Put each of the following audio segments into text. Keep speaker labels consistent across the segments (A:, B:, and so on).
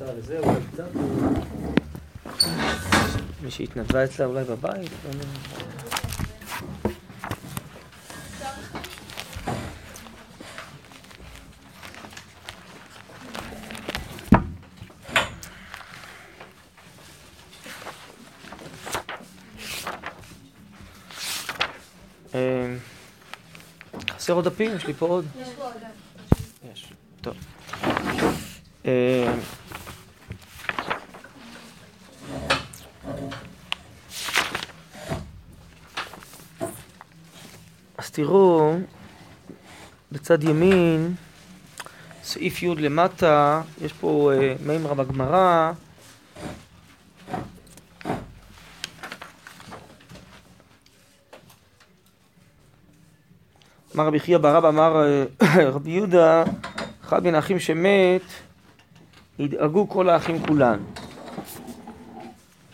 A: אותה לזה, אולי קצת. מי שהתנדבה אצלה אולי בבית. אה, חסר עוד דפים? יש לי פה עוד. יש. טוב. תראו, בצד ימין, סעיף י' למטה, יש פה אה, מימרה בגמרא. אמר רבי חייא ברב אמר אה, רבי יהודה, אחד מן האחים שמת, ידאגו כל האחים כולן.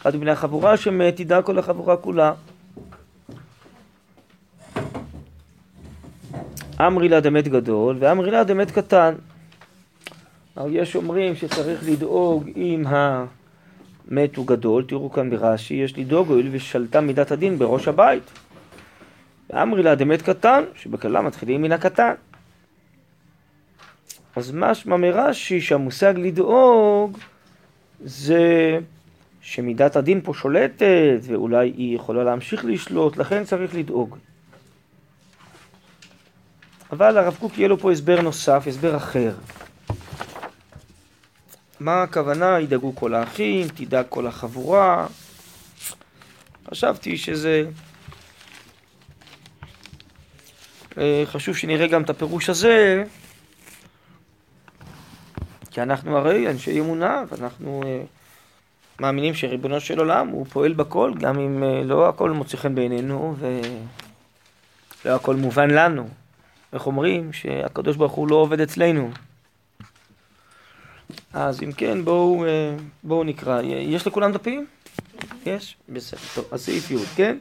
A: אחד מן החבורה שמת, ידאג כל החבורה כולה. אמרי לה דמת גדול ואמרי לה דמת קטן. יש אומרים שצריך לדאוג אם המת הוא גדול, תראו כאן ברש"י, יש לדאוג הואיל ושלטה מידת הדין בראש הבית. ואמרי לה דמת קטן, שבכללה מתחילים מן הקטן. אז משמע מרש"י שהמושג לדאוג זה שמידת הדין פה שולטת ואולי היא יכולה להמשיך לשלוט, לכן צריך לדאוג. אבל הרב קוק יהיה לו פה הסבר נוסף, הסבר אחר. מה הכוונה? ידאגו כל האחים, תדאג כל החבורה. חשבתי שזה... אה, חשוב שנראה גם את הפירוש הזה, כי אנחנו הרי אנשי אמונה, ואנחנו אה, מאמינים שריבונו של עולם הוא פועל בכל, גם אם אה, לא הכל מוצא חן בעינינו ולא הכל מובן לנו. איך אומרים? שהקדוש ברוך הוא לא עובד אצלנו. אז אם כן, בואו, בואו נקרא. יש לכולם דפים? יש? בסדר. טוב, אז סעיף י', כן?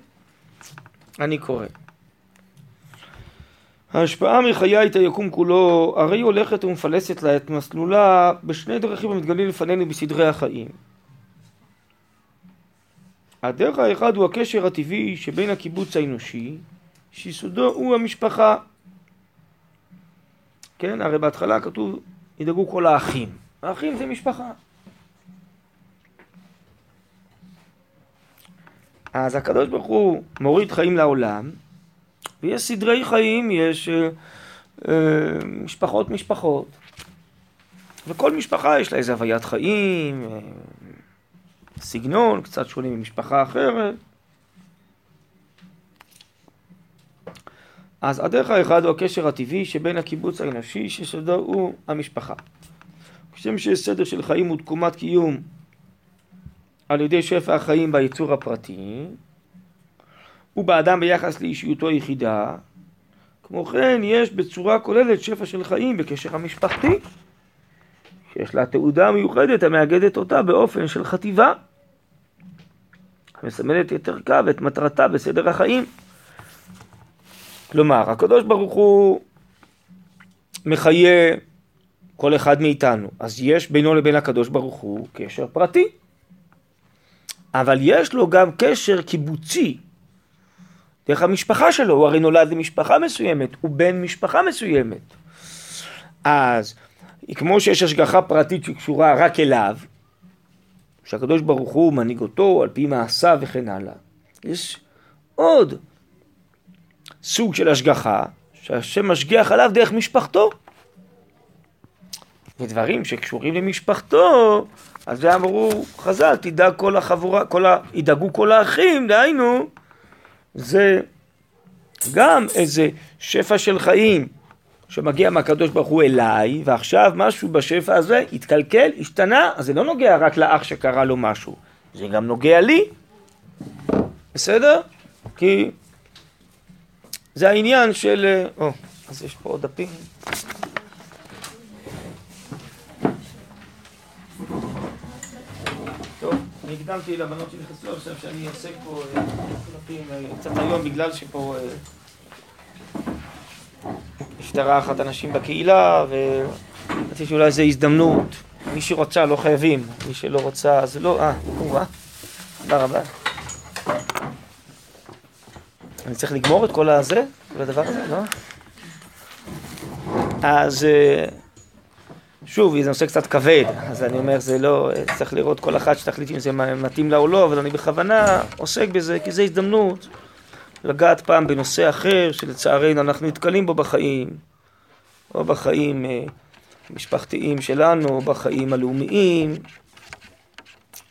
A: אני קורא. ההשפעה מחיי את היקום כולו, הרי היא הולכת ומפלסת לה את מסלולה בשני דרכים המתגלים לפנינו בסדרי החיים. הדרך האחד הוא הקשר הטבעי שבין הקיבוץ האנושי, שיסודו הוא המשפחה. כן, הרי בהתחלה כתוב, ידאגו כל האחים. האחים זה משפחה. אז הקדוש ברוך הוא מוריד חיים לעולם, ויש סדרי חיים, יש אה, אה, משפחות משפחות. וכל משפחה יש לה איזה הוויית חיים, אה, סגנון, קצת שונה ממשפחה אחרת. אז הדרך האחד הוא הקשר הטבעי שבין הקיבוץ האנושי שסודו הוא המשפחה. כשם שיש סדר של חיים ותקומת קיום על ידי שפע החיים ביצור הפרטי, ובאדם ביחס לאישיותו היחידה. כמו כן, יש בצורה כוללת שפע של חיים בקשר המשפחתי, שיש לה תעודה מיוחדת המאגדת אותה באופן של חטיבה, המסמלת את ערכה ואת מטרתה בסדר החיים. כלומר, הקדוש ברוך הוא מחיה כל אחד מאיתנו, אז יש בינו לבין הקדוש ברוך הוא קשר פרטי, אבל יש לו גם קשר קיבוצי, דרך המשפחה שלו, הוא הרי נולד למשפחה מסוימת, הוא בן משפחה מסוימת. אז כמו שיש השגחה פרטית שקשורה רק אליו, שהקדוש ברוך הוא מנהיג אותו על פי מעשיו וכן הלאה, יש עוד סוג של השגחה שהשם משגיח עליו דרך משפחתו. ודברים שקשורים למשפחתו, אז זה אמרו חז"ל, תדאג כל החבורה, כל ה... ידאגו כל האחים, דהיינו, זה גם איזה שפע של חיים שמגיע מהקדוש ברוך הוא אליי, ועכשיו משהו בשפע הזה התקלקל, השתנה, אז זה לא נוגע רק לאח שקרה לו משהו, זה גם נוגע לי, בסדר? כי זה העניין של... או, אז יש פה עוד דפים. אני הקדמתי לבנות שנכנסו עכשיו שאני עוסק פה אה, אה, קצת היום בגלל שפה נפטרה אה, אחת הנשים בקהילה ורציתי שאולי זו הזדמנות מי שרוצה, לא חייבים. מי שלא רוצה, אז לא... אה. תודה רבה. אני צריך לגמור את כל הזה? כל הדבר הזה, לא? אז אה, שוב, זה נושא קצת כבד, אז אני אומר, זה לא, צריך לראות כל אחת שתחליט אם זה מתאים לה או לא, אבל אני בכוונה עוסק בזה, כי זו הזדמנות לגעת פעם בנושא אחר, שלצערנו אנחנו נתקלים בו בחיים, או בחיים אה, המשפחתיים שלנו, או בחיים הלאומיים,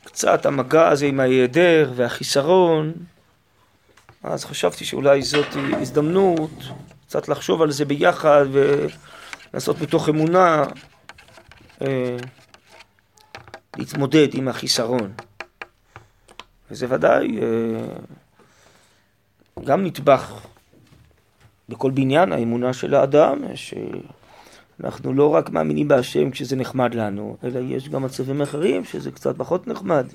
A: קצת המגע הזה עם ההיעדר והחיסרון, אז חשבתי שאולי זאת הזדמנות קצת לחשוב על זה ביחד ולעשות מתוך אמונה אה, להתמודד עם החיסרון. וזה ודאי אה, גם נטבח בכל בניין האמונה של האדם, שאנחנו לא רק מאמינים בהשם כשזה נחמד לנו, אלא יש גם מצבים אחרים שזה קצת פחות נחמד.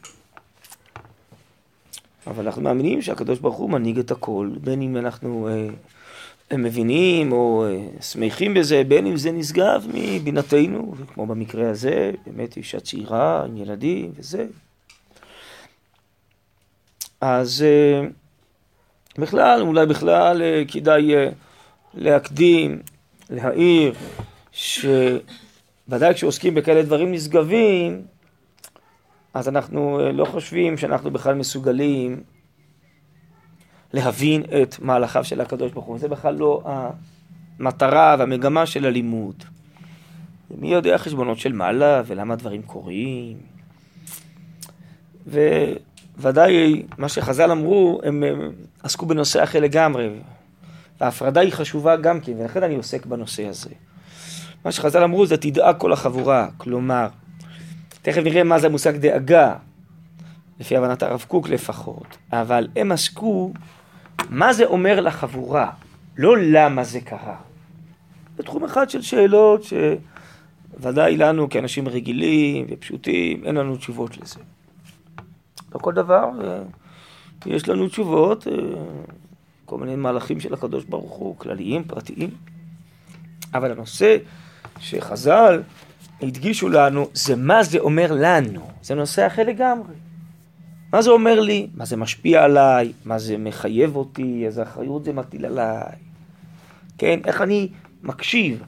A: אבל אנחנו מאמינים שהקדוש ברוך הוא מנהיג את הכל, בין אם אנחנו אה, מבינים או אה, שמחים בזה, בין אם זה נשגב מבינתנו, כמו במקרה הזה, באמת אישה צעירה עם ילדים וזה. אז אה, בכלל, אולי בכלל אה, כדאי להקדים, להעיר, שוודאי כשעוסקים בכאלה דברים נשגבים, אז אנחנו לא חושבים שאנחנו בכלל מסוגלים להבין את מהלכיו של הקדוש ברוך הוא. זה בכלל לא המטרה והמגמה של הלימוד. מי יודע חשבונות של מעלה ולמה דברים קורים. וודאי, מה שחז"ל אמרו, הם, הם עסקו בנושא אחר לגמרי. וההפרדה היא חשובה גם כן, ולכן אני עוסק בנושא הזה. מה שחז"ל אמרו זה תדאג כל החבורה, כלומר, תכף נראה מה זה המושג דאגה, לפי הבנת הרב קוק לפחות, אבל הם עסקו מה זה אומר לחבורה, לא למה זה קרה. זה תחום אחד של שאלות שוודאי לנו כאנשים רגילים ופשוטים, אין לנו תשובות לזה. לא כל דבר, אה, יש לנו תשובות, אה, כל מיני מהלכים של הקדוש ברוך הוא, כלליים, פרטיים. אבל הנושא שחז"ל הדגישו לנו, זה מה זה אומר לנו. זה נושא אחר לגמרי. מה זה אומר לי? מה זה משפיע עליי? מה זה מחייב אותי? איזה אחריות זה מטיל עליי? כן, איך אני מקשיב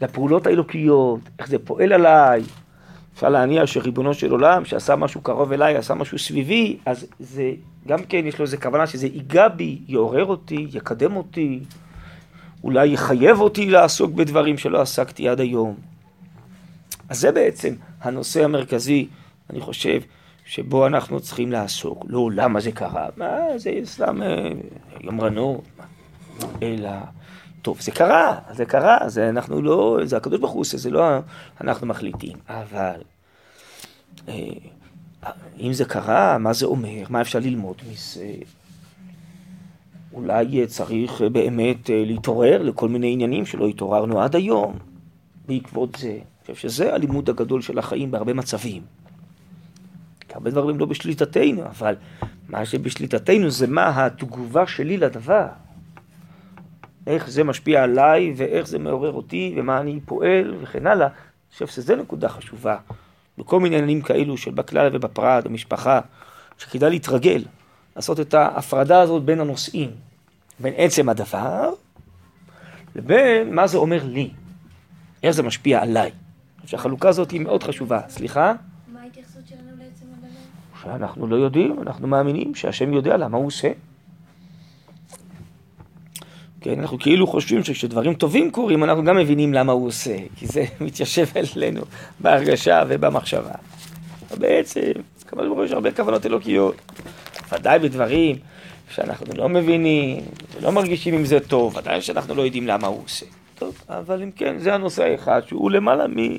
A: לפעולות האלוקיות, איך זה פועל עליי. אפשר להניח שריבונו של עולם, שעשה משהו קרוב אליי, עשה משהו סביבי, אז זה, גם כן יש לו איזה כוונה שזה ייגע בי, יעורר אותי, יקדם אותי, אולי יחייב אותי לעסוק בדברים שלא עסקתי עד היום. אז זה בעצם הנושא המרכזי, אני חושב, שבו אנחנו צריכים לעסוק. לא למה זה קרה, מה זה סתם אה, יומרנות, אלא, טוב, זה קרה, זה קרה, זה אנחנו לא, זה הקדוש ברוך הוא עושה, זה לא אנחנו מחליטים, אבל אה, אם זה קרה, מה זה אומר, מה אפשר ללמוד מזה? אולי צריך באמת אה, להתעורר לכל מיני עניינים שלא התעוררנו עד היום בעקבות זה. חושב שזה הלימוד הגדול של החיים בהרבה מצבים. כי הרבה דברים לא בשליטתנו, אבל מה שבשליטתנו זה מה התגובה שלי לדבר. איך זה משפיע עליי, ואיך זה מעורר אותי, ומה אני פועל, וכן הלאה. אני חושב שזו נקודה חשובה. בכל מיני עניינים כאלו של בכלל ובפרט, במשפחה, שכדאי להתרגל, לעשות את ההפרדה הזאת בין הנושאים, בין עצם הדבר, לבין מה זה אומר לי, איך זה משפיע עליי. שהחלוקה הזאת היא מאוד חשובה. סליחה? שאנחנו לא יודעים, אנחנו מאמינים שהשם יודע למה הוא עושה. כן, אנחנו כאילו חושבים שכשדברים טובים קורים, אנחנו גם מבינים למה הוא עושה, כי זה מתיישב אלינו בהרגשה ובמחשבה. בעצם, כמובן ברור יש הרבה כוונות אלוקיות, ודאי בדברים שאנחנו לא מבינים, ולא מרגישים עם זה טוב, ודאי שאנחנו לא יודעים למה הוא עושה. טוב, אבל אם כן, זה הנושא האחד שהוא למעלה מ...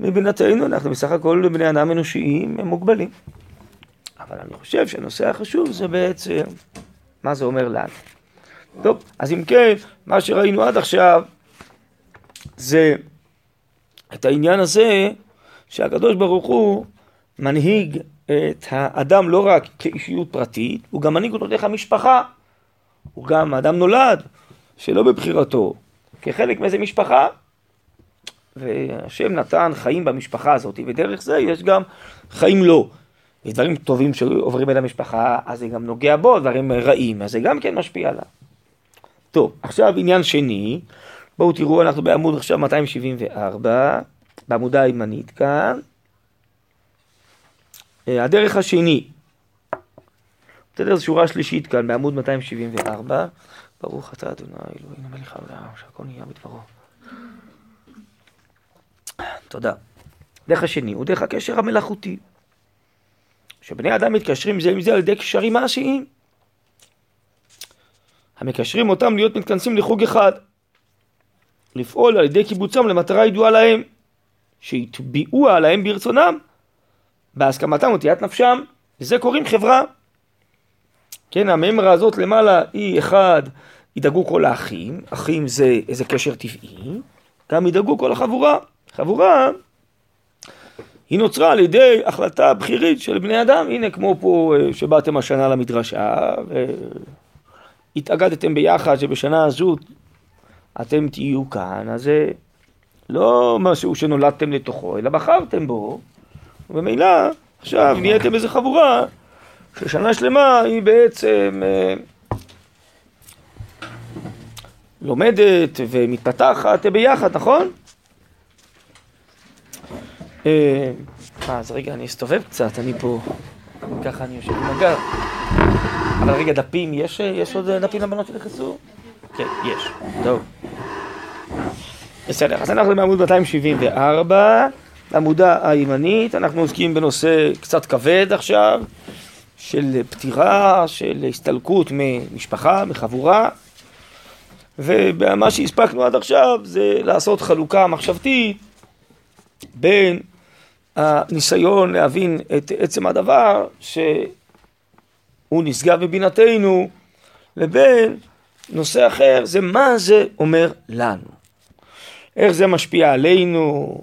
A: מבינתנו, אנחנו בסך הכל בני אדם אנושיים מוגבלים. אבל אני חושב שהנושא החשוב זה בעצם מה זה אומר לנו. טוב, אז אם כן, מה שראינו עד עכשיו זה את העניין הזה שהקדוש ברוך הוא מנהיג את האדם לא רק כאישיות פרטית, הוא גם מנהיג אותו דרך המשפחה. הוא גם, האדם נולד שלא בבחירתו, כחלק מאיזה משפחה, והשם נתן חיים במשפחה הזאת, ודרך זה יש גם חיים לו. יש דברים טובים שעוברים אל המשפחה, אז זה גם נוגע בו, דברים רעים, אז זה גם כן משפיע עליו. טוב, עכשיו עניין שני, בואו תראו, אנחנו בעמוד עכשיו 274, בעמודה הימנית כאן. אה, הדרך השני, בסדר, זו שורה שלישית כאן, בעמוד 274. ברוך אתה אדוני אלוהינו מלך העולם, שהכל נהיה בדברו. תודה. דרך השני הוא דרך הקשר המלאכותי. שבני אדם מתקשרים זה עם זה על ידי קשרים מעשיים. המקשרים אותם להיות מתכנסים לחוג אחד. לפעול על ידי קיבוצם למטרה ידועה להם, שיטביעוה עליהם ברצונם, בהסכמתם ותיית נפשם, לזה קוראים חברה. כן, הממרה הזאת למעלה היא אחד, ידאגו כל האחים, אחים זה איזה קשר טבעי, גם ידאגו כל החבורה. חבורה היא נוצרה על ידי החלטה בכירית של בני אדם, הנה כמו פה אה, שבאתם השנה למדרשה והתאגדתם ביחד שבשנה הזו אתם תהיו כאן, אז זה לא משהו שנולדתם לתוכו, אלא בחרתם בו, וממילא עכשיו נהייתם איזה חבורה ששנה שלמה היא בעצם אה, לומדת ומתפתחת ביחד, נכון? אה, אז רגע, אני אסתובב קצת, אני פה, ככה אני יושב עם הגב. אבל רגע, דפים, יש, יש עוד דפים לבנות שנכנסו? כן, יש. טוב. בסדר, אז אנחנו בעמוד 274, בעמודה הימנית, אנחנו עוסקים בנושא קצת כבד עכשיו, של פטירה, של הסתלקות ממשפחה, מחבורה, ומה שהספקנו עד עכשיו זה לעשות חלוקה מחשבתית בין הניסיון להבין את עצם הדבר שהוא נשגב בבינתנו לבין נושא אחר, זה מה זה אומר לנו. איך זה משפיע עלינו,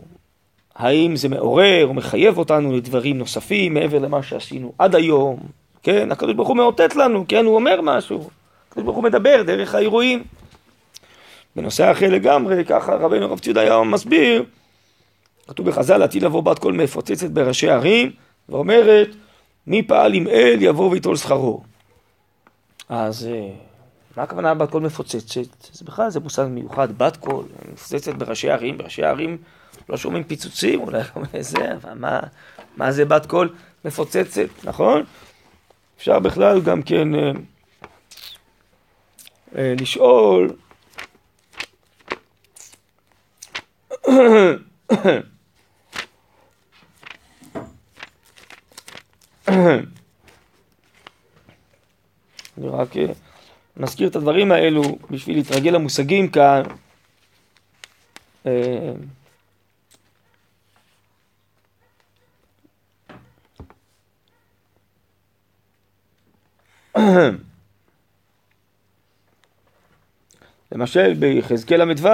A: האם זה מעורר או מחייב אותנו לדברים נוספים מעבר למה שעשינו עד היום, כן? הקדוש ברוך הוא מאותת לנו, כן? הוא אומר משהו. הקדוש ברוך הוא מדבר דרך האירועים. בנושא אחר לגמרי, ככה רבינו רב צבי יהודה היה מסביר, כתוב בחז"ל, עתיד לבוא בת קול מפוצצת בראשי ערים, ואומרת, מי פעל עם אל יבוא ויטול שכרו. אז אה, מה הכוונה בת קול מפוצצת? זה בכלל זה מושג מיוחד, בת קול, מפוצצת בראשי ערים, בראשי ערים לא שומעים פיצוצים, אולי זה, אבל מה, מה זה בת קול מפוצצת, נכון? אפשר בכלל גם כן אה, אה, לשאול אני רק מזכיר את הדברים האלו בשביל להתרגל למושגים כאן. אה, למשל ביחזקאל ל"ו,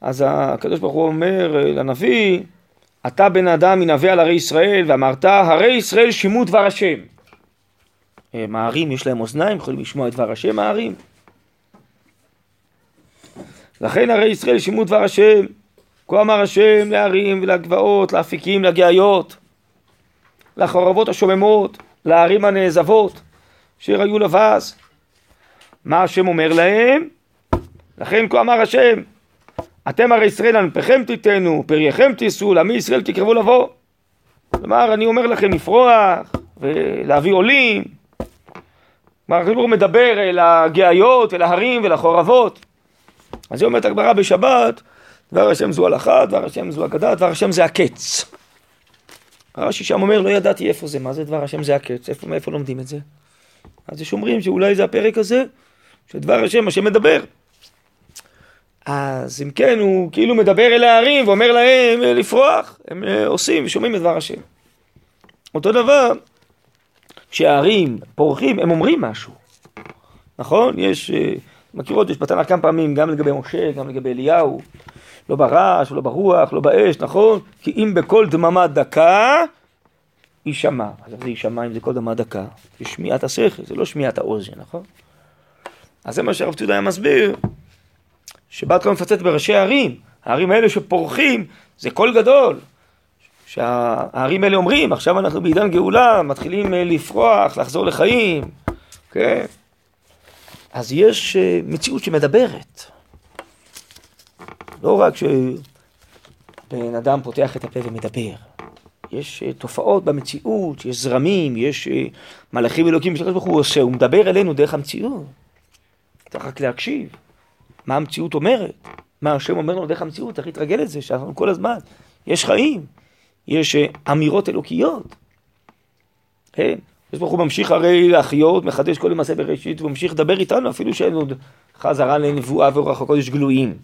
A: אז הקדוש ברוך הוא אומר אה, לנביא, אתה בן אדם ינבא על ערי ישראל, ואמרת, הרי ישראל שימו דבר השם. הערים יש להם אוזניים, יכולים לשמוע את דבר השם הערים. לכן הרי ישראל שימו דבר השם, כה אמר השם להרים ולגבעות, לאפיקים, לגאיות, לחורבות השוממות, לערים הנעזבות, אשר היו לבז. מה השם אומר להם? לכן כה אמר השם, אתם הרי ישראל ענפיכם תיתנו, פרייכם תישאו, לעמי ישראל תקרבו לבוא. כלומר, אני אומר לכם לפרוח ולהביא עולים. ברוך מדבר אל הגאיות, אל ההרים ולחורבות. אז היא אומרת הגמרא בשבת, דבר השם זו הלכה, דבר השם זו אגדה, דבר השם זה הקץ. הרש"י שם אומר, לא ידעתי איפה זה, מה זה דבר השם זה הקץ, איפה, מאיפה לומדים את זה? אז יש אומרים שאולי זה הפרק הזה, שדבר השם, השם מדבר. אז אם כן, הוא כאילו מדבר אל הערים ואומר להם אה, לפרוח, הם אה, עושים ושומעים את דבר השם. אותו דבר, כשהערים פורחים, הם אומרים משהו, נכון? יש, אה, מכירות, יש בתנ"ך כמה פעמים, גם לגבי משה, גם לגבי אליהו, לא ברעש, לא ברוח, לא באש, נכון? כי אם בקול דממה דקה, יישמע. אז זה יישמע אם זה קול דממה דקה? זה שמיעת השכל, זה לא שמיעת האוזן, נכון? אז זה מה שהרב צודה היה מסביר. שבת לא מפצצת בראשי ערים, הערים האלה שפורחים, זה קול גדול. שהערים האלה אומרים, עכשיו אנחנו בעידן גאולה, מתחילים אה, לפרוח, לחזור לחיים, כן? אז יש אה, מציאות שמדברת. לא רק שבן אדם פותח את הפה ומדבר, יש אה, תופעות במציאות, יש זרמים, יש מלאכים אלוקים שקדוש ברוך הוא עושה, הוא מדבר אלינו דרך המציאות. צריך רק להקשיב מה המציאות אומרת, מה השם אומר לנו דרך המציאות, צריך להתרגל לזה, שאנחנו כל הזמן, יש חיים, יש אמירות אלוקיות. כן? יש ברוך הוא ממשיך הרי להחיות, מחדש כל למעשה בראשית, הוא ממשיך לדבר איתנו, אפילו שאין עוד חזרה לנבואה ואורח הקודש גלויים.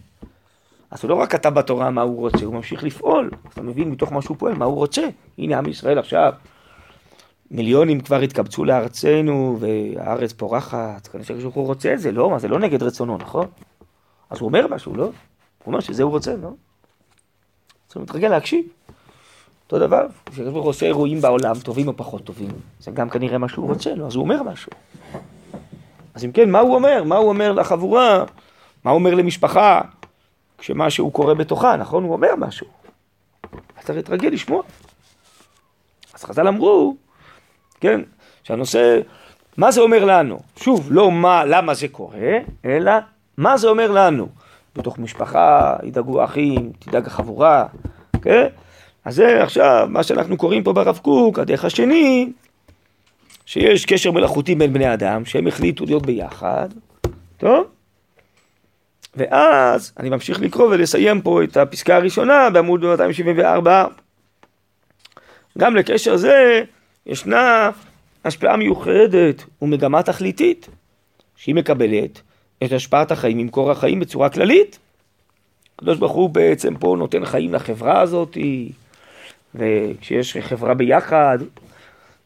A: אז הוא לא רק כתב בתורה מה הוא רוצה, הוא ממשיך לפעול. אתה מבין מתוך מה שהוא פועל, מה הוא רוצה. הנה עם ישראל עכשיו, מיליונים כבר התקבצו לארצנו, והארץ פורחת, כנראה שהוא רוצה את זה, לא, מה זה לא נגד רצונו, נכון? אז הוא אומר משהו, לא? הוא אומר שזה הוא רוצה, לא? צריך להתרגל להקשיב. אותו דבר, כשהקדוש ברוך הוא עושה אירועים בעולם, טובים או פחות טובים, זה גם כנראה מה שהוא רוצה, לא? אז הוא אומר משהו. אז אם כן, מה הוא אומר? מה הוא אומר לחבורה? מה הוא אומר למשפחה? כשמשהו קורה בתוכה, נכון? הוא אומר משהו. אז צריך להתרגל לשמוע. אז חז"ל אמרו, כן, שהנושא, מה זה אומר לנו? שוב, לא מה, למה זה קורה, אלא מה זה אומר לנו. בתוך משפחה ידאגו אחים, תדאג החבורה, כן? אז זה עכשיו מה שאנחנו קוראים פה ברב קוק, הדרך השני, שיש קשר מלאכותי בין בני אדם, שהם החליטו להיות ביחד, טוב? ואז אני ממשיך לקרוא ולסיים פה את הפסקה הראשונה בעמוד 274. גם לקשר זה ישנה השפעה מיוחדת ומגמה תכליתית, שהיא מקבלת את השפעת החיים ממקור החיים בצורה כללית. הקדוש ברוך הוא בעצם פה נותן חיים לחברה הזאת, וכשיש חברה ביחד,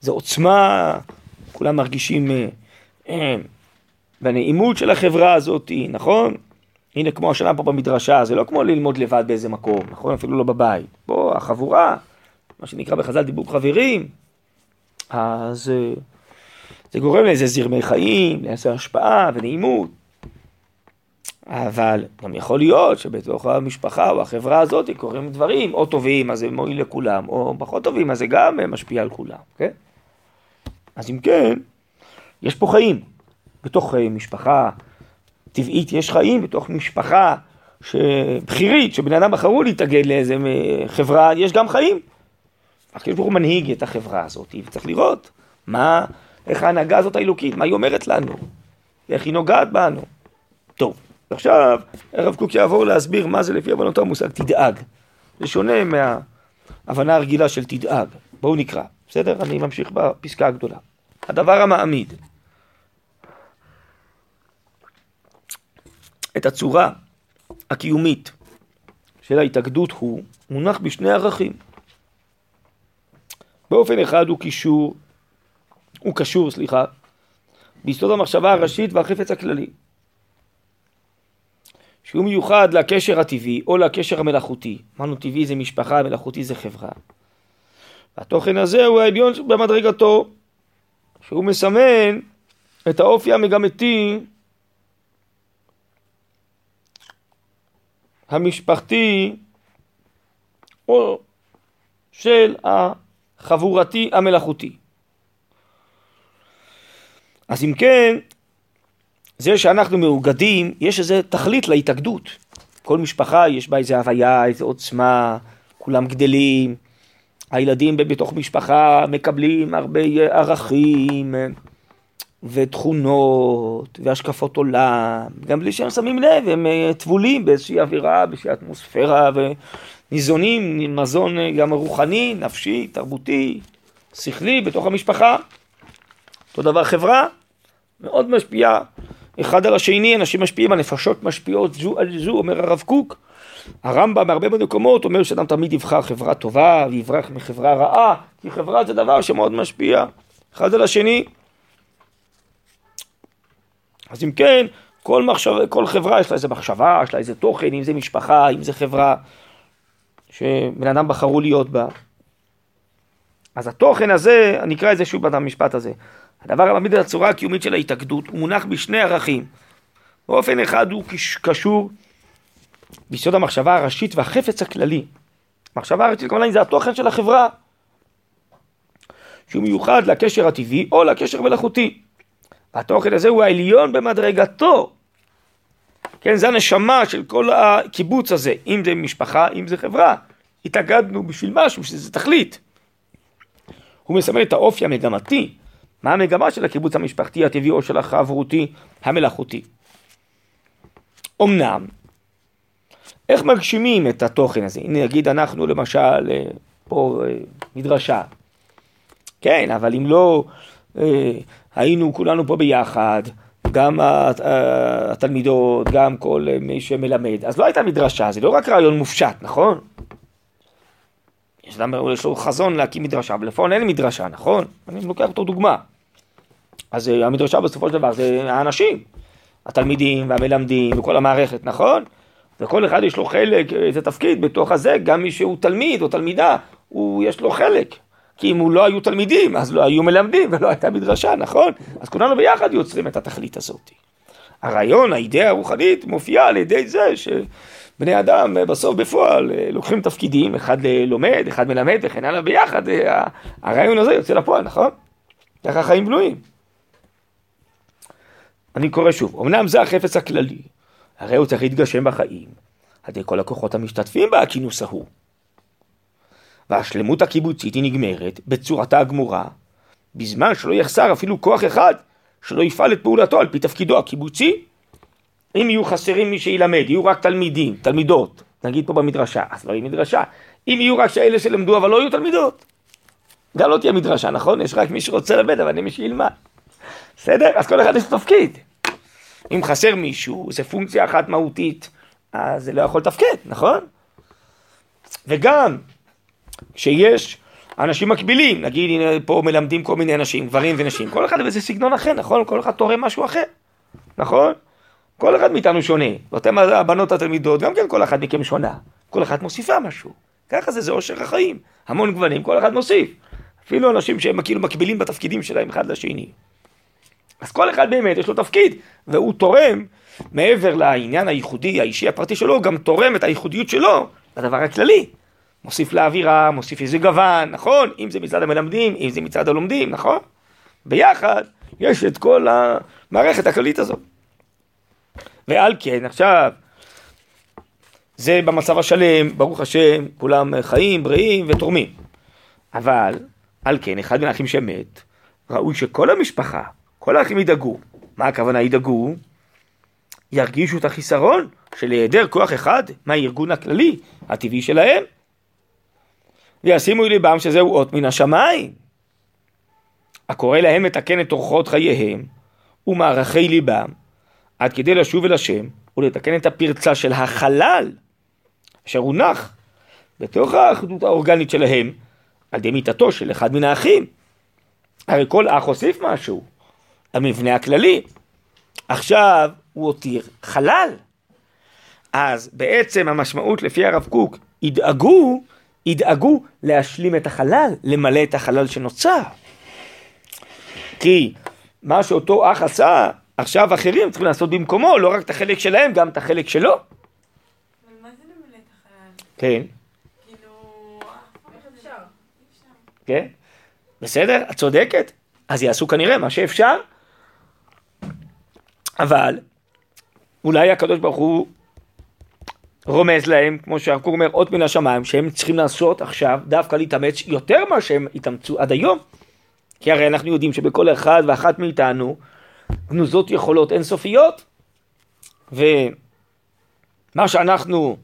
A: זו עוצמה, כולם מרגישים אה, אה, בנעימות של החברה הזאת, נכון? הנה כמו השנה פה במדרשה, זה לא כמו ללמוד לבד באיזה מקום, נכון? אפילו לא בבית. פה החבורה, מה שנקרא בחז"ל דיבור חברים, אז אה, זה גורם לאיזה זרמי חיים, לאיזה השפעה ונעימות. אבל גם יכול להיות שבתוך המשפחה או החברה הזאת קורים דברים, או טובים, אז זה מועיל לכולם, או פחות טובים, אז זה גם משפיע על כולם, כן? אז אם כן, יש פה חיים. בתוך אה, משפחה טבעית יש חיים, בתוך משפחה בכירית, שבני אדם בחרו להתאגד לאיזה אה, חברה, יש גם חיים. הקדוש ברוך הוא מנהיג את החברה הזאת, וצריך לראות מה, איך ההנהגה הזאת האלוקית, מה היא אומרת לנו, ואיך היא נוגעת בנו. טוב. עכשיו, הרב קוק יעבור להסביר מה זה לפי הבנותו המושג תדאג. זה שונה מההבנה הרגילה של תדאג. בואו נקרא, בסדר? אני ממשיך בפסקה הגדולה. הדבר המעמיד את הצורה הקיומית של ההתאגדות הוא מונח בשני ערכים. באופן אחד הוא קישור, הוא קשור, סליחה, ביסוד המחשבה הראשית והחפץ הכללי. שהוא מיוחד לקשר הטבעי או לקשר המלאכותי. אמרנו טבעי זה משפחה, מלאכותי זה חברה. והתוכן הזה הוא העליון במדרגתו, שהוא מסמן את האופי המגמתי המשפחתי או של החבורתי המלאכותי. אז אם כן, זה שאנחנו מאוגדים, יש איזה תכלית להתאגדות. כל משפחה יש בה איזה הוויה, איזה עוצמה, כולם גדלים, הילדים בתוך משפחה מקבלים הרבה ערכים ותכונות והשקפות עולם, גם בלי שהם שמים לב, הם אה, טבולים באיזושהי אווירה, באיזושהי אטמוספירה וניזונים מזון אה, גם רוחני, נפשי, תרבותי, שכלי בתוך המשפחה. אותו דבר חברה, מאוד משפיעה אחד על השני, אנשים משפיעים, הנפשות משפיעות זו על זו, אומר הרב קוק. הרמב"ם בהרבה מאוד מקומות אומר שאדם תמיד יבחר חברה טובה ויברח מחברה רעה, כי חברה זה דבר שמאוד משפיע אחד על השני. אז אם כן, כל, מחשב, כל חברה יש לה איזה מחשבה, יש לה איזה תוכן, אם זה משפחה, אם זה חברה שבן אדם בחרו להיות בה. אז התוכן הזה, אני אקרא את זה שוב במשפט הזה. הדבר המעמיד את הצורה הקיומית של ההתאגדות הוא מונח בשני ערכים. באופן אחד הוא קשור ביסוד המחשבה הראשית והחפץ הכללי. מחשבה הראשית כמובן זה התוכן של החברה, שהוא מיוחד לקשר הטבעי או לקשר מלאכותי. והתוכן הזה הוא העליון במדרגתו. כן, זה הנשמה של כל הקיבוץ הזה, אם זה משפחה, אם זה חברה. התאגדנו בשביל משהו, שזה תכלית. הוא מסמל את האופי המגמתי, מה המגמה של הקיבוץ המשפחתי הטבעי או של החברותי המלאכותי. אמנם, איך מגשימים את התוכן הזה? הנה נגיד אנחנו למשל אה, פה אה, מדרשה, כן, אבל אם לא אה, היינו כולנו פה ביחד, גם התלמידות, גם כל מי שמלמד, אז לא הייתה מדרשה, זה לא רק רעיון מופשט, נכון? יש אדם, יש לו חזון להקים מדרשה, אבל לפעמים אין מדרשה, נכון? אני לוקח אותו דוגמה. אז אה, המדרשה בסופו של דבר זה האנשים, התלמידים והמלמדים וכל המערכת, נכון? וכל אחד יש לו חלק, איזה תפקיד בתוך הזה, גם מי שהוא תלמיד או תלמידה, הוא, יש לו חלק. כי אם הוא לא היו תלמידים, אז לא היו מלמדים ולא הייתה מדרשה, נכון? אז כולנו ביחד יוצרים את התכלית הזאת. הרעיון, האידאה הרוחנית, מופיעה על ידי זה שבני אדם בסוף בפועל לוקחים תפקידים, אחד לומד, אחד מלמד וכן הלאה ביחד, הרעיון הזה יוצא לפועל, נכון? ככה החיים בנויים. אני קורא שוב, אמנם זה החפץ הכללי, הרי הוא צריך להתגשם בחיים, על ידי כל הכוחות המשתתפים בכינוס ההוא. והשלמות הקיבוצית היא נגמרת בצורתה הגמורה, בזמן שלא יחסר אפילו כוח אחד שלא יפעל את פעולתו על פי תפקידו הקיבוצי. אם יהיו חסרים מי שילמד, יהיו רק תלמידים, תלמידות, נגיד פה במדרשה, אז לא יהיה מדרשה. אם יהיו רק שאלה שלמדו אבל לא יהיו תלמידות, גם לא תהיה מדרשה, נכון? יש רק מי שרוצה ללמד, אבל אין מי שילמד. בסדר? אז כל אחד יש תפקיד. אם חסר מישהו, זה פונקציה אחת מהותית, אז זה לא יכול לתפקד, נכון? וגם שיש אנשים מקבילים, נגיד הנה פה מלמדים כל מיני אנשים, גברים ונשים, כל אחד באיזה סגנון אחר, נכון? כל אחד תורם משהו אחר, נכון? כל אחד מאיתנו שונה, ואתם הבנות התלמידות, גם כן כל אחד מכם שונה, כל אחד מוסיפה משהו, ככה זה, זה עושר החיים, המון גוונים, כל אחד מוסיף, אפילו אנשים שהם כאילו מקבילים בתפקידים שלהם אחד לשני. אז כל אחד באמת יש לו תפקיד, והוא תורם, מעבר לעניין הייחודי, האישי, הפרטי שלו, הוא גם תורם את הייחודיות שלו לדבר הכללי. מוסיף לאווירה, מוסיף איזה גוון, נכון? אם זה מצד המלמדים, אם זה מצד הלומדים, נכון? ביחד יש את כל המערכת הכללית הזאת. ועל כן, עכשיו, זה במצב השלם, ברוך השם, כולם חיים, בריאים ותורמים. אבל, על כן, אחד מן האחים שמת, ראוי שכל המשפחה, כל האחים ידאגו. מה הכוונה ידאגו? ירגישו את החיסרון של היעדר כוח אחד מהארגון הכללי, הטבעי שלהם, וישימו ליבם שזהו אות מן השמיים. הקורא להם לתקן את אורחות חייהם ומערכי ליבם, עד כדי לשוב אל השם ולתקן את הפרצה של החלל, אשר הונח בתוך האחדות האורגנית שלהם, על ידי מיתתו של אחד מן האחים. הרי כל אח הוסיף משהו, המבנה הכללי. עכשיו הוא הותיר חלל. אז בעצם המשמעות לפי הרב קוק, ידאגו ידאגו להשלים את החלל, למלא את החלל שנוצר. כי מה שאותו אח עשה, עכשיו אחרים צריכים לעשות במקומו, לא רק את החלק שלהם, גם את החלק שלו.
B: אבל מה זה למלא את החלל?
A: כן.
B: כאילו, אפשר?
A: כן, בסדר, את צודקת. אז יעשו כנראה מה שאפשר, אבל אולי הקדוש ברוך הוא רומז להם, כמו שהרקור אומר, אות מן השמיים, שהם צריכים לעשות עכשיו, דווקא להתאמץ יותר ממה שהם התאמצו עד היום. כי הרי אנחנו יודעים שבכל אחד ואחת מאיתנו גנוזות יכולות אינסופיות, ומה שאנחנו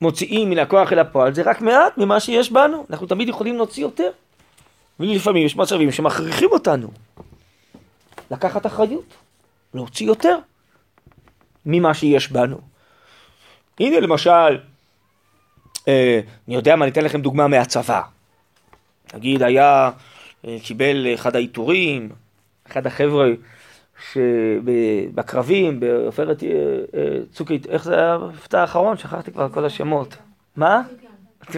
A: מוציאים מן הכוח אל הפועל זה רק מעט ממה שיש בנו, אנחנו תמיד יכולים להוציא יותר. ולפעמים יש מצבים שמכריחים אותנו לקחת אחריות, להוציא יותר ממה שיש בנו. הנה למשל, אה, אני יודע מה, אני אתן לכם דוגמה מהצבא. נגיד היה, אה, קיבל אחד העיטורים, אחד החבר'ה שבקרבים, בעופרת אה, צוק איתן, איך זה היה המבטא האחרון? שכחתי כבר כל השמות. מה?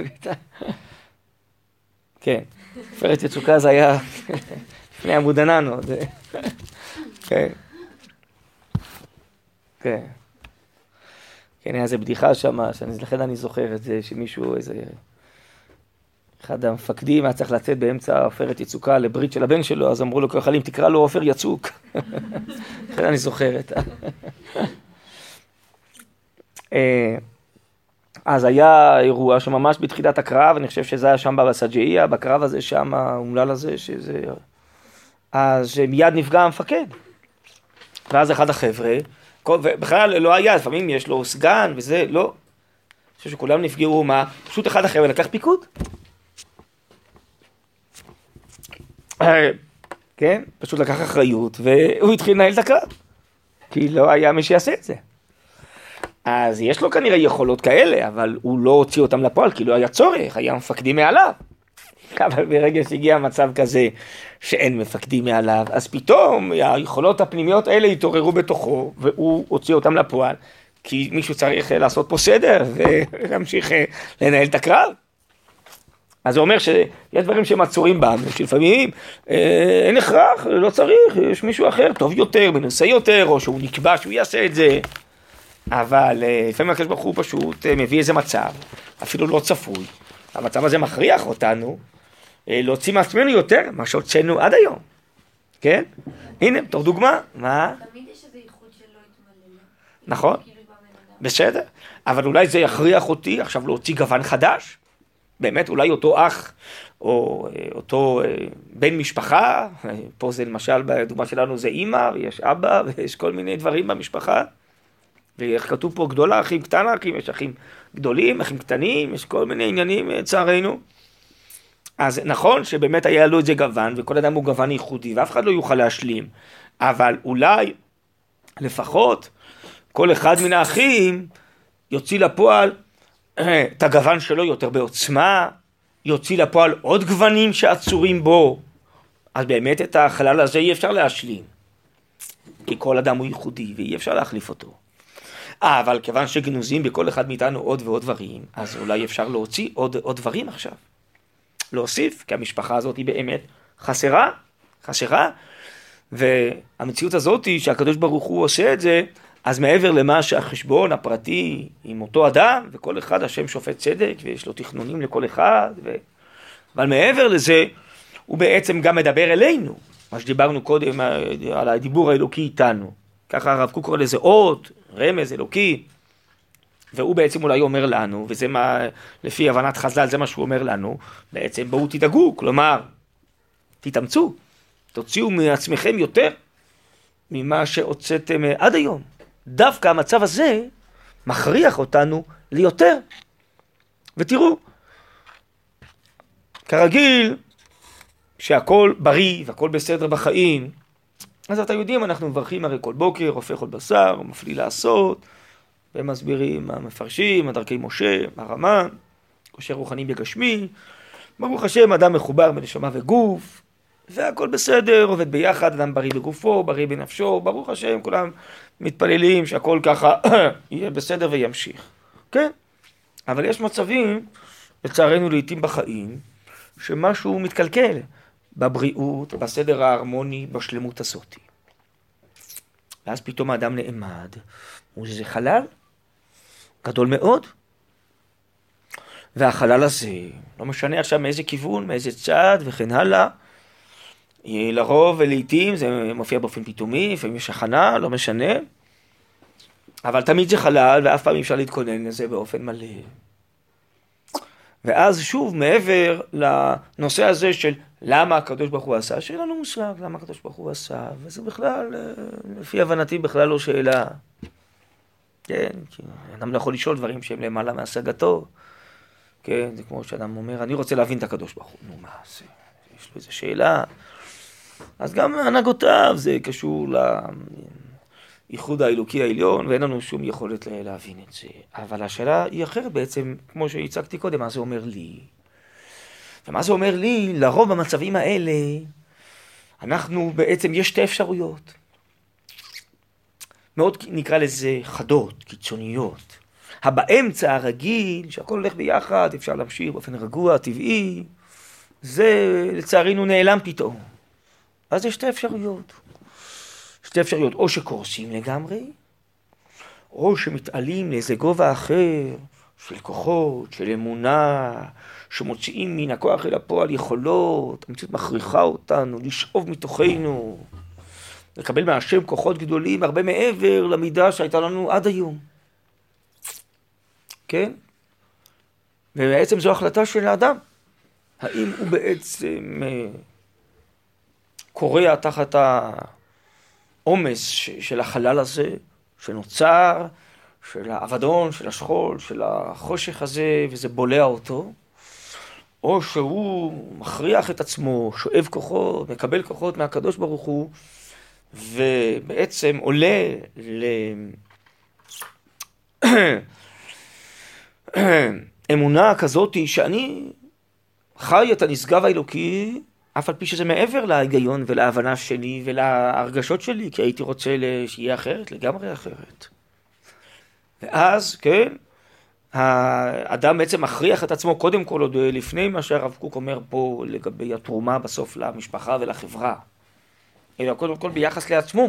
A: כן, עופרת יצוקה זה היה לפני עמוד ענן עוד. כן. כן. כן, היה איזה בדיחה שם, לכן אני זוכר את זה, שמישהו, איזה... אחד המפקדים היה צריך לצאת באמצע עופרת יצוקה לברית של הבן שלו, אז אמרו לו כחלים, תקרא לו עופר יצוק. לכן אני זוכר את ה... אה, אז היה אירוע שממש בתחילת הקרב, אני חושב שזה היה שם בסג'איה, בקרב הזה שם, האומלל הזה, שזה... אז מיד נפגע המפקד. ואז אחד החבר'ה, ובכלל לא היה, לפעמים יש לו סגן וזה, לא. אני חושב שכולם נפגעו, מה? פשוט אחד החבר'ה לקח פיקוד. אה, כן? פשוט לקח אחריות, והוא התחיל לנהל את הקרב. כי לא היה מי שיעשה את זה. אז יש לו כנראה יכולות כאלה, אבל הוא לא הוציא אותם לפועל, כי לא היה צורך, היה מפקדים מעליו. אבל ברגע שהגיע מצב כזה שאין מפקדים מעליו, אז פתאום היכולות הפנימיות האלה התעוררו בתוכו, והוא הוציא אותם לפועל, כי מישהו צריך לעשות פה סדר ולהמשיך לנהל את הקרב. אז זה אומר שיש דברים שהם עצורים בנו, שלפעמים אה, אין הכרח, לא צריך, יש מישהו אחר טוב יותר, מנוסה יותר, או שהוא נקבע שהוא יעשה את זה. אבל אה, לפעמים הקדוש ברוך הוא פשוט אה, מביא איזה מצב, אפילו לא צפוי. המצב הזה מכריח אותנו אה, להוציא מעצמנו יותר ממה שהוצאנו עד היום, כן? הנה, בתור דוגמה, מה?
B: תמיד יש איזה ייחוד שלא התמלא.
A: נכון,
B: כאילו.
A: בסדר, אבל אולי זה יכריח אותי עכשיו להוציא גוון חדש. באמת, אולי אותו אח, או אה, אותו אה, בן משפחה, אה, פה זה למשל, בדוגמה שלנו זה אימא, ויש אבא, ויש כל מיני דברים במשפחה. ואיך כתוב פה גדולה, אחים קטנה, אחים, יש אחים גדולים, אחים קטנים, יש כל מיני עניינים לצערנו. אז נכון שבאמת היה לו את זה גוון, וכל אדם הוא גוון ייחודי, ואף אחד לא יוכל להשלים, אבל אולי לפחות כל אחד מן האחים יוציא לפועל את הגוון שלו יותר בעוצמה, יוציא לפועל עוד גוונים שעצורים בו, אז באמת את החלל הזה אי אפשר להשלים. כי כל אדם הוא ייחודי ואי אפשר להחליף אותו. אה, אבל כיוון שגנוזים בכל אחד מאיתנו עוד ועוד דברים, אז אולי אפשר להוציא עוד, עוד דברים עכשיו. להוסיף, כי המשפחה הזאת היא באמת חסרה, חסרה, והמציאות הזאת שהקדוש ברוך הוא עושה את זה, אז מעבר למה שהחשבון הפרטי עם אותו אדם, וכל אחד השם שופט צדק, ויש לו תכנונים לכל אחד, ו... אבל מעבר לזה, הוא בעצם גם מדבר אלינו, מה שדיברנו קודם על הדיבור האלוקי איתנו. ככה הרב קוק קורא לזה אות, רמז אלוקי, והוא בעצם אולי אומר לנו, וזה מה, לפי הבנת חז"ל, זה מה שהוא אומר לנו, בעצם בואו תדאגו, כלומר, תתאמצו, תוציאו מעצמכם יותר ממה שהוצאתם עד היום. דווקא המצב הזה מכריח אותנו ליותר. ותראו, כרגיל, שהכל בריא והכל בסדר בחיים, אז אתם יודעים, אנחנו מברכים הרי כל בוקר, הופך עוד בשר, מפליא לעשות, ומסבירים המפרשים, הדרכי משה, הרמ"ן, קושר רוחני בגשמי, ברוך השם, אדם מחובר בנשמה וגוף, והכל בסדר, עובד ביחד, אדם בריא בגופו, בריא בנפשו, ברוך השם, כולם מתפללים שהכל ככה יהיה בסדר וימשיך, כן? אבל יש מצבים, לצערנו לעיתים בחיים, שמשהו מתקלקל בבריאות, בסדר ההרמוני, בשלמות הזאתי. ואז פתאום האדם נעמד, מול איזה חלל גדול מאוד. והחלל הזה, לא משנה עכשיו מאיזה כיוון, מאיזה צד וכן הלאה, לרוב ולעיתים זה מופיע באופן פתאומי, לפעמים יש הכנה, לא משנה. אבל תמיד זה חלל, ואף פעם אי אפשר להתכונן לזה באופן מלא. ואז שוב, מעבר לנושא הזה של למה הקדוש ברוך הוא עשה, שאין לנו מושג למה הקדוש ברוך הוא עשה, וזה בכלל, אה, לפי הבנתי, בכלל לא שאלה. כן, כי אדם לא יכול לשאול דברים שהם למעלה מהשגתו. כן, זה כמו שאדם אומר, אני רוצה להבין את הקדוש ברוך הוא. נו, מה זה? יש לו איזו שאלה. אז גם הנהגותיו זה קשור לייחוד האלוקי העליון, ואין לנו שום יכולת להבין את זה. אבל השאלה היא אחרת בעצם, כמו שהצגתי קודם, מה זה אומר לי? ומה זה אומר לי? לרוב במצבים האלה, אנחנו בעצם, יש שתי אפשרויות. מאוד נקרא לזה חדות, קיצוניות. הבאמצע הרגיל, שהכל הולך ביחד, אפשר להמשיך באופן רגוע, טבעי, זה לצערנו נעלם פתאום. אז יש שתי אפשרויות. שתי אפשרויות, או שקורסים לגמרי, או שמתעלים לאיזה גובה אחר של כוחות, של אמונה, שמוציאים מן הכוח אל הפועל יכולות, המציאות מכריחה אותנו לשאוב מתוכנו, לקבל מהשם כוחות גדולים הרבה מעבר למידה שהייתה לנו עד היום. כן? ובעצם זו החלטה של האדם. האם הוא בעצם אה, כורע תחת העומס של החלל הזה שנוצר, של האבדון, של השכול, של החושך הזה, וזה בולע אותו, או שהוא מכריח את עצמו, שואב כוחות, מקבל כוחות מהקדוש ברוך הוא, ובעצם עולה ל... אמונה כזאת שאני חי את הנשגב האלוקי, אף על פי שזה מעבר להיגיון ולהבנה שלי ולהרגשות שלי, כי הייתי רוצה שיהיה אחרת, לגמרי אחרת. ואז, כן, האדם בעצם מכריח את עצמו קודם כל עוד לפני מה שהרב קוק אומר פה לגבי התרומה בסוף למשפחה ולחברה. אלא קודם כל ביחס לעצמו.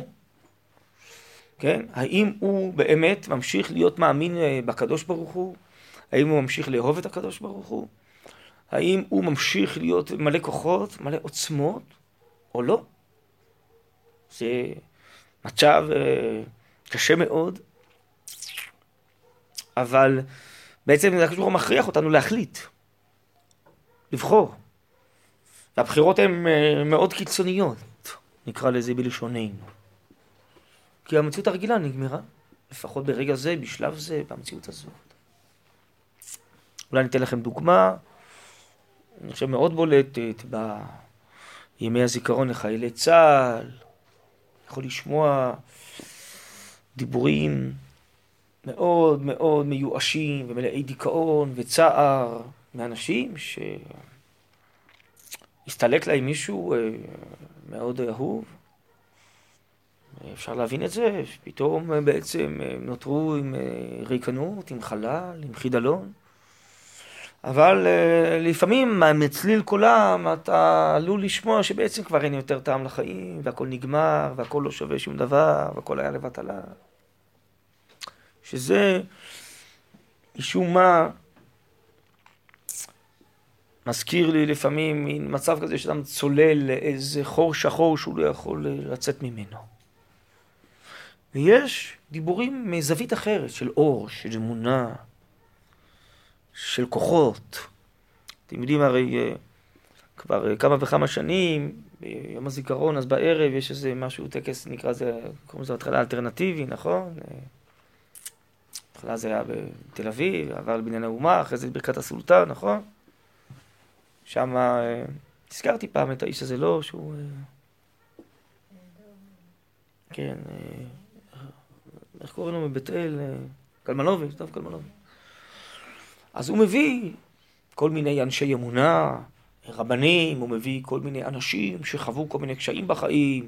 A: כן? האם הוא באמת ממשיך להיות מאמין אה, בקדוש ברוך הוא? האם הוא ממשיך לאהוב את הקדוש ברוך הוא? האם הוא ממשיך להיות מלא כוחות, מלא עוצמות, או לא? זה מצב אה, קשה מאוד, אבל בעצם הקדוש ברוך הוא מכריח אותנו להחליט, לבחור. והבחירות הן אה, מאוד קיצוניות, נקרא לזה בלשוננו. כי המציאות הרגילה נגמרה, לפחות ברגע זה, בשלב זה, במציאות הזאת. אולי אני אתן לכם דוגמה, אני חושב מאוד בולטת, בימי הזיכרון לחיילי צה"ל, יכול לשמוע דיבורים מאוד מאוד מיואשים ומלאי דיכאון וצער מאנשים שהסתלק להם מישהו אה, מאוד אהוב. אפשר להבין את זה, פתאום בעצם נותרו עם אה, ריקנות, עם חלל, עם חידלון. אבל uh, לפעמים מצליל קולם אתה עלול לשמוע שבעצם כבר אין יותר טעם לחיים, והכל נגמר, והכל לא שווה שום דבר, והכל היה לבטלה. שזה משום מה מזכיר לי לפעמים מין מצב כזה שאדם צולל לאיזה חור שחור שהוא לא יכול לצאת ממנו. ויש דיבורים מזווית אחרת, של אור, של אמונה, של כוחות. אתם יודעים הרי אה, כבר כמה וכמה שנים, ביום הזיכרון, אז בערב יש איזה משהו, טקס נקרא לזה, קוראים לזה התחלה אלטרנטיבי, נכון? בהתחלה זה היה בתל אביב, עבר לבניין האומה, אחרי זה ברכת הסולטן, נכון? שם אה, הזכרתי פעם את האיש הזה, לא, שהוא... אה, כן, איך קוראים לו מבית אל? קלמנוביץ', טוב קלמנוביץ'. אז הוא מביא כל מיני אנשי אמונה, רבנים, הוא מביא כל מיני אנשים שחוו כל מיני קשיים בחיים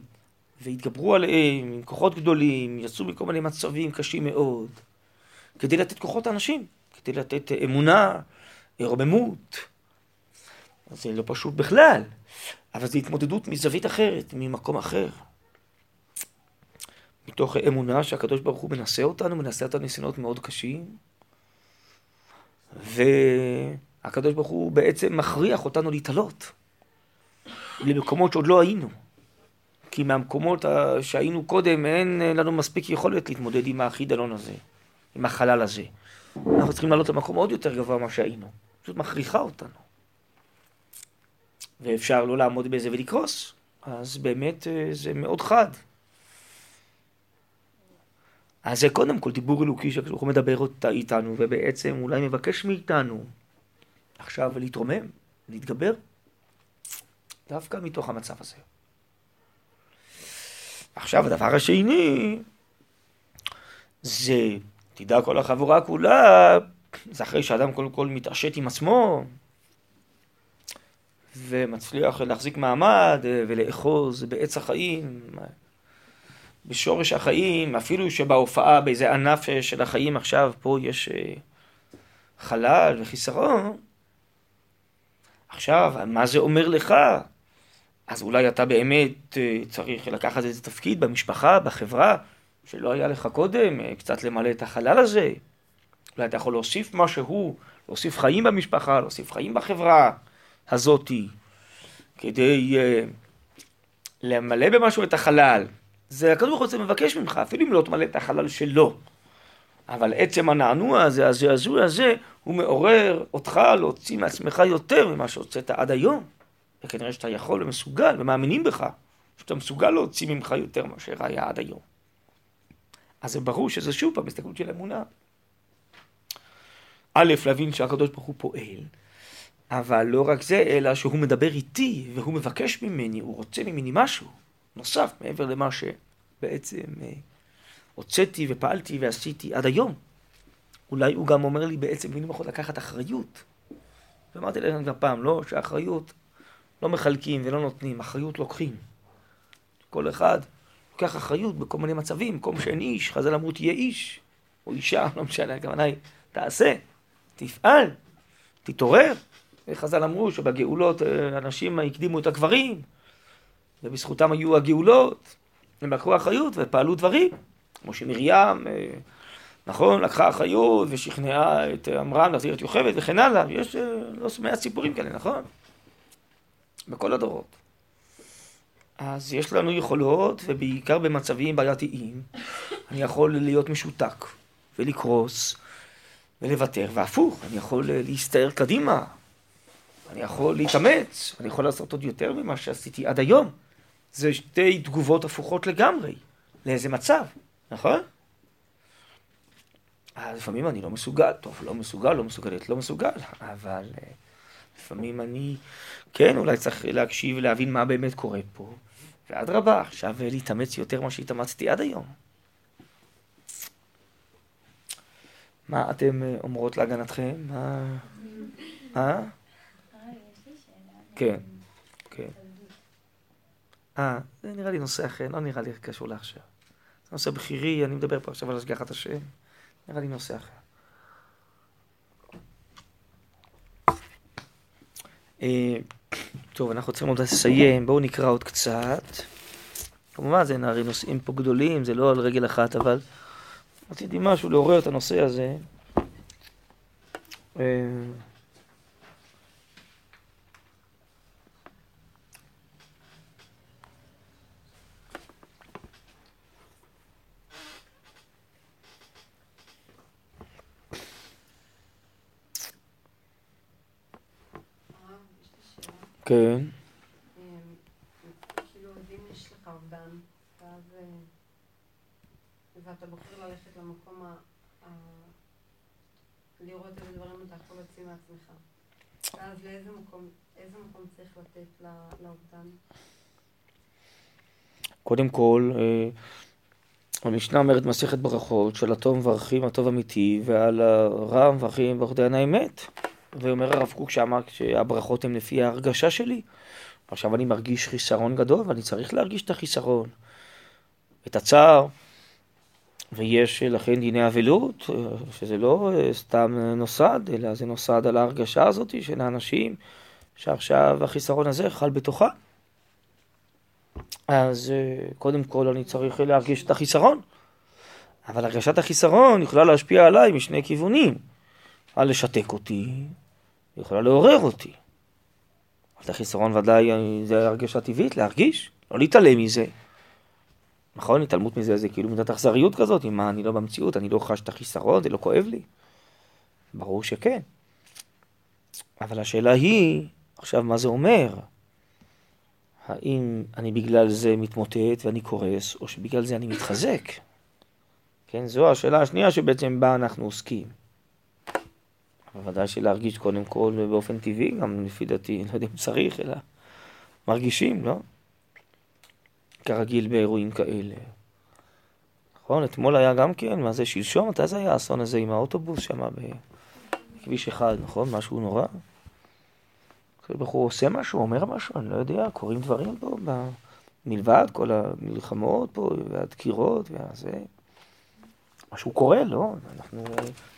A: והתגברו עליהם עם כוחות גדולים, יצאו מכל מיני מצבים קשים מאוד, כדי לתת כוחות לאנשים, כדי לתת אמונה, רוממות. זה לא פשוט בכלל, אבל זו התמודדות מזווית אחרת, ממקום אחר. מתוך אמונה שהקדוש ברוך הוא מנסה אותנו, מנסה אותנו ניסיונות מאוד קשים, והקדוש ברוך הוא בעצם מכריח אותנו להתעלות למקומות שעוד לא היינו. כי מהמקומות שהיינו קודם אין לנו מספיק יכולת להתמודד עם החידלון הזה, עם החלל הזה. אנחנו צריכים לעלות למקום עוד יותר גבוה ממה שהיינו. פשוט מכריחה אותנו. ואפשר לא לעמוד בזה ולקרוס. אז באמת אה, זה מאוד חד. אז זה קודם כל דיבור אלוקי שהקדוש ברוך הוא מדבר איתנו, ובעצם אולי מבקש מאיתנו עכשיו להתרומם, להתגבר, דווקא מתוך המצב הזה. עכשיו הדבר השני, זה, תדע כל החבורה כולה, זה אחרי שאדם קודם כל מתעשת עם עצמו, ומצליח להחזיק מעמד ולאחוז בעץ החיים, בשורש החיים, אפילו שבהופעה, באיזה ענף של החיים עכשיו, פה יש אה, חלל וחיסרון. עכשיו, מה זה אומר לך? אז אולי אתה באמת אה, צריך לקחת איזה תפקיד במשפחה, בחברה, שלא היה לך קודם, אה, קצת למלא את החלל הזה. אולי אתה יכול להוסיף משהו, להוסיף חיים במשפחה, להוסיף חיים בחברה הזאתי, כדי uh, למלא במשהו את החלל. זה הקדוש ברוך הוא מבקש ממך, אפילו אם לא תמלא את החלל שלו. אבל עצם הנענוע הזה, הזעזוע הזה, הוא מעורר אותך להוציא מעצמך יותר ממה שהוצאת עד היום. וכנראה שאתה יכול ומסוגל ומאמינים בך, שאתה מסוגל להוציא ממך יותר מאשר היה עד היום. אז זה ברור שזה שוב פעם הסתכלות של אמונה. א', להבין שהקדוש ברוך הוא פועל, אבל לא רק זה, אלא שהוא מדבר איתי והוא מבקש ממני, הוא רוצה ממני משהו נוסף מעבר למה שבעצם אה, הוצאתי ופעלתי ועשיתי עד היום. אולי הוא גם אומר לי בעצם במילים אחרות לקחת אחריות. ואמרתי להם גם פעם, לא, שאחריות לא מחלקים ולא נותנים, אחריות לוקחים. כל אחד לוקח אחריות בכל מיני מצבים, מקום שאין איש, חז"ל אמרו תהיה איש, או אישה, לא משנה, הכוונה היא, תעשה, תפעל, תתעורר. חז"ל אמרו שבגאולות אה, אנשים הקדימו את הגברים, ובזכותם היו הגאולות, הם לקחו אחריות ופעלו דברים, כמו שמרים, אה, נכון, לקחה אחריות ושכנעה את עמרם להחזיר את יוכבד וכן הלאה, יש אה, לא מעט סיפורים כאלה, נכון? בכל הדורות. אז יש לנו יכולות, ובעיקר במצבים בעייתיים, אני יכול להיות משותק ולקרוס ולוותר, והפוך, אני יכול להסתער קדימה, אני יכול להתאמץ, אני יכול לעשות עוד יותר ממה שעשיתי עד היום. זה שתי תגובות הפוכות לגמרי, לאיזה מצב, נכון? אז לפעמים אני לא מסוגל, טוב, לא מסוגל, לא מסוגלת, לא מסוגל, אבל uh, לפעמים אני, כן, אולי צריך להקשיב ולהבין מה באמת קורה פה, ואדרבה, עכשיו להתאמץ יותר ממה שהתאמצתי עד היום. מה אתם אה, אומרות להגנתכם? מה? אה? כן. אה, זה נראה לי נושא אחר, לא נראה לי קשור לעכשיו. זה נושא בכירי, אני מדבר פה עכשיו על השגחת השם. נראה לי נושא אחר. אה, טוב, אנחנו צריכים עוד לסיים, בואו נקרא עוד קצת. כמובן, זה הרי נושאים פה גדולים, זה לא על רגל אחת, אבל רציתי משהו לעורר את הנושא הזה. אה, כן.
B: כאילו, אם יש לך אובדן, ואז... אה, ואתה בוחר ללכת למקום ה... לראות איזה דברים אתה יכול להוציא מעצמך. ואז לאיזה מקום, איזה מקום צריך לתת לאובדן?
A: קודם כל, אה, המשנה אומרת מסכת ברכות, של הטוב מברכים הטוב אמיתי, ועל הרע מברכים ברכות דיין האמת. ואומר הרב קוק שאמר שהברכות הן לפי ההרגשה שלי. עכשיו אני מרגיש חיסרון גדול ואני צריך להרגיש את החיסרון, את הצער, ויש לכן דיני אבלות, שזה לא סתם נוסד, אלא זה נוסד על ההרגשה הזאת של האנשים שעכשיו החיסרון הזה חל בתוכה. אז קודם כל אני צריך להרגיש את החיסרון, אבל הרגשת החיסרון יכולה להשפיע עליי משני כיוונים. יכולה לשתק אותי, יכולה לעורר אותי. אבל החיסרון ודאי זה הרגשה טבעית, להרגיש, לא להתעלם מזה. נכון, התעלמות מזה זה כאילו מידת אכזריות כזאת, אם אני לא במציאות, אני לא חש את החיסרון, זה לא כואב לי. ברור שכן. אבל השאלה היא, עכשיו מה זה אומר? האם אני בגלל זה מתמוטט ואני קורס, או שבגלל זה אני מתחזק? כן, זו השאלה השנייה שבעצם בה אנחנו עוסקים. בוודאי שלהרגיש קודם כל באופן טבעי, גם לפי דעתי, לא יודע אם צריך, אלא מרגישים, לא? כרגיל באירועים כאלה. נכון, אתמול היה גם כן, מה זה שלשום? מתי זה היה האסון הזה עם האוטובוס שם בכביש אחד, נכון? משהו נורא. הוא עושה משהו, אומר משהו, אני לא יודע, קורים דברים פה, מלבד כל המלחמות פה, והדקירות, והזה. משהו קורה, לא? אנחנו,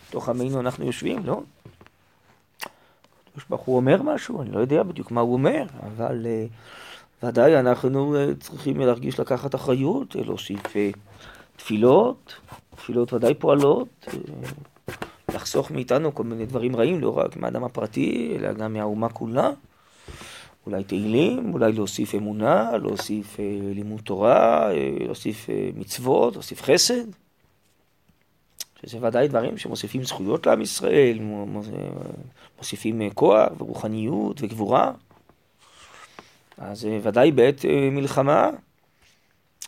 A: בתוך עמנו אנחנו יושבים, לא? הקדוש ברוך הוא אומר משהו, אני לא יודע בדיוק מה הוא אומר, אבל uh, ודאי אנחנו uh, צריכים להרגיש לקחת אחריות, uh, להוסיף uh, תפילות, תפילות ודאי פועלות, אה, לחסוך מאיתנו כל מיני דברים רעים, לא רק מהאדם הפרטי, אלא גם מהאומה כולה. אולי תהילים, אולי להוסיף אמונה, להוסיף אה, לימוד תורה, אה, להוסיף אה, מצוות, להוסיף חסד. שזה ודאי דברים שמוסיפים זכויות לעם ישראל, מוסיפים אה, כוח ורוחניות וגבורה. אז אה, ודאי בעת אה, מלחמה,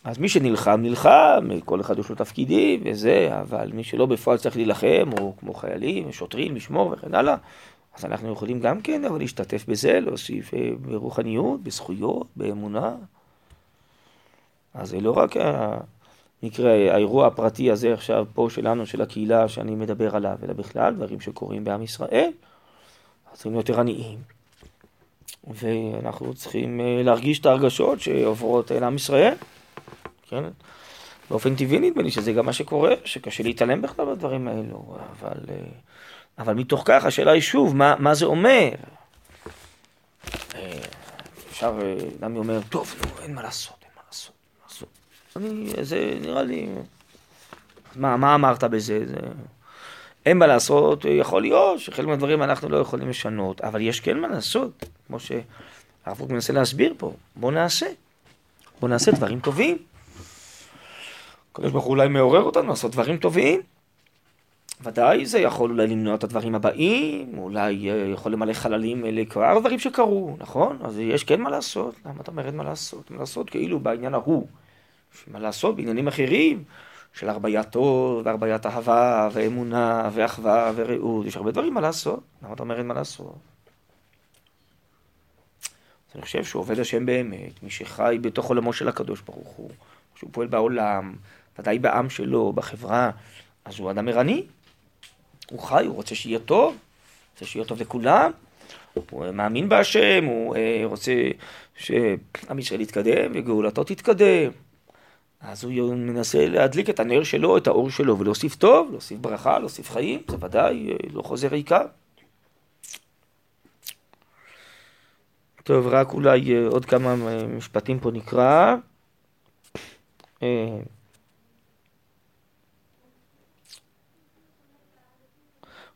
A: אז מי שנלחם, נלחם, כל אחד יש לו תפקידים וזה, אבל מי שלא בפועל צריך להילחם, או כמו חיילים, שוטרים, לשמור וכן הלאה, אז אנחנו יכולים גם כן אבל להשתתף בזה, להוסיף ברוחניות, בזכויות, באמונה. אז זה לא רק המקרה, האירוע הפרטי הזה עכשיו פה שלנו, של הקהילה שאני מדבר עליו, אלא בכלל דברים שקורים בעם ישראל, צריכים להיות ערניים. ואנחנו צריכים אה, להרגיש את ההרגשות שעוברות אל עם ישראל, כן? באופן טבעי נדמה לי שזה גם מה שקורה, שקשה להתעלם בכלל בדברים האלו, אבל, אה, אבל מתוך כך השאלה היא שוב, מה, מה זה אומר? אה, אפשר, נמי אומר, טוב, נו, אין מה לעשות, אין מה לעשות, מה לעשות. אני, זה נראה לי, מה, מה אמרת בזה? זה... אין מה לעשות, יכול להיות שחלק מהדברים אנחנו לא יכולים לשנות, אבל יש כן מה לעשות, כמו שהרב פוק מנסה להסביר פה, בוא נעשה, בוא נעשה דברים טובים. הקדוש ברוך הוא אולי מעורר אותנו לעשות דברים טובים. ודאי זה יכול אולי למנוע את הדברים הבאים, אולי אה, יכול למלא חללים אלה כבר דברים שקרו, נכון? אז יש כן מה לעשות, למה אתה אומר אין מה לעשות? מה לעשות כאילו בעניין ההוא. מה לעשות בעניינים אחרים? של הרביית טוב, והרביית אהבה, ואמונה, ואחווה, ורעות, יש הרבה דברים מה לעשות. למה אתה אומר אין מה לעשות? אז אני חושב שהוא עובד השם באמת, מי שחי בתוך עולמו של הקדוש ברוך הוא, שהוא פועל בעולם, ודאי בעם שלו, בחברה, אז הוא אדם ערני. הוא חי, הוא רוצה שיהיה טוב, רוצה שיהיה טוב לכולם, הוא מאמין בהשם, הוא אה, רוצה שעם ישראל יתקדם וגאולתו תתקדם. אז הוא מנסה להדליק את הנר שלו, את האור שלו, ולהוסיף טוב, להוסיף ברכה, להוסיף חיים, זה ודאי אה, לא חוזר ריקה. טוב, רק אולי אה, עוד כמה אה, משפטים פה נקרא.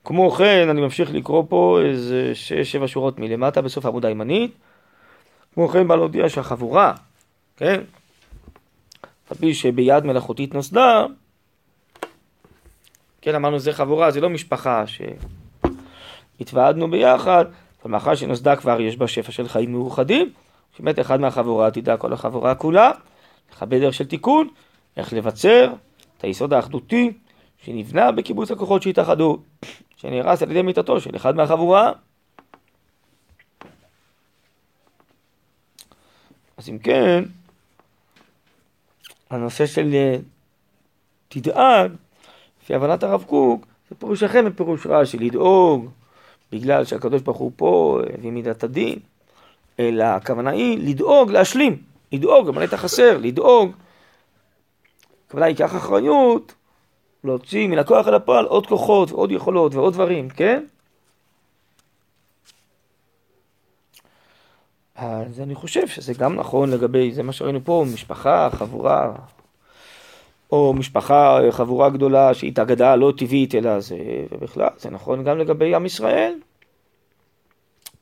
A: כמו כן, אני ממשיך לקרוא פה איזה שש-שבע שורות מלמטה בסוף העמוד הימנית. כמו כן, בא להודיע שהחבורה, כן? על שביד מלאכותית נוסדה, כן, אמרנו זה חבורה, זה לא משפחה שהתוועדנו ביחד, אבל מאחר שנוסדה כבר יש בה שפע של חיים מאוחדים, שבאמת אחד מהחבורה תדע כל החבורה כולה, לכבד דרך של תיקון, איך לבצר את היסוד האחדותי שנבנה בקיבוץ הכוחות שהתאחדו, שנהרס על ידי מיתתו של אחד מהחבורה. אז אם כן, הנושא של אה, תדאג, לפי הבנת הרב קוק, זה פירוש אחר מפירוש רש"י, לדאוג, בגלל שהקדוש ברוך הוא פה הביא מידת הדין, אלא הכוונה היא לדאוג, להשלים, לדאוג, למלא את החסר, לדאוג. הכוונה היא ייקח אחריות, להוציא מן הכוח אל הפועל עוד כוחות ועוד יכולות ועוד דברים, כן? אז אני חושב שזה גם נכון לגבי, זה מה שראינו פה, משפחה, חבורה, או משפחה, חבורה גדולה שהתאגדה לא טבעית, אלא זה, ובכלל, זה נכון גם לגבי עם ישראל.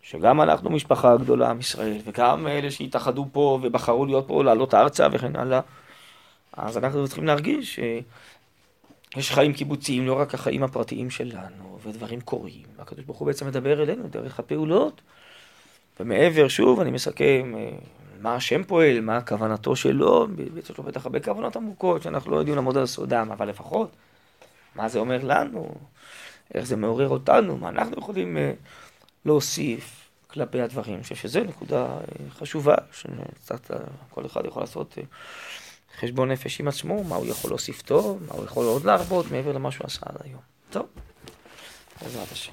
A: שגם אנחנו משפחה גדולה, עם ישראל, וגם אלה שהתאחדו פה ובחרו להיות פה, לעלות ארצה וכן הלאה. אז אנחנו צריכים להרגיש שיש חיים קיבוציים, לא רק החיים הפרטיים שלנו, ודברים קורים. הקדוש ברוך הוא בעצם מדבר אלינו דרך הפעולות. ומעבר, שוב, אני מסכם, אה, מה השם פועל, מה כוונתו שלו, יש לו בטח הרבה כוונות עמוקות שאנחנו לא יודעים לעמוד על סודם, אבל לפחות, מה זה אומר לנו, איך זה מעורר אותנו, מה אנחנו יכולים אה, להוסיף כלפי הדברים. אני חושב שזו נקודה אה, חשובה, שקצת כל אחד יכול לעשות חשבון נפש עם עצמו, מה הוא יכול להוסיף טוב, מה הוא יכול עוד להרבות מעבר למה שהוא עשה עד היום. טוב, בעזרת השם.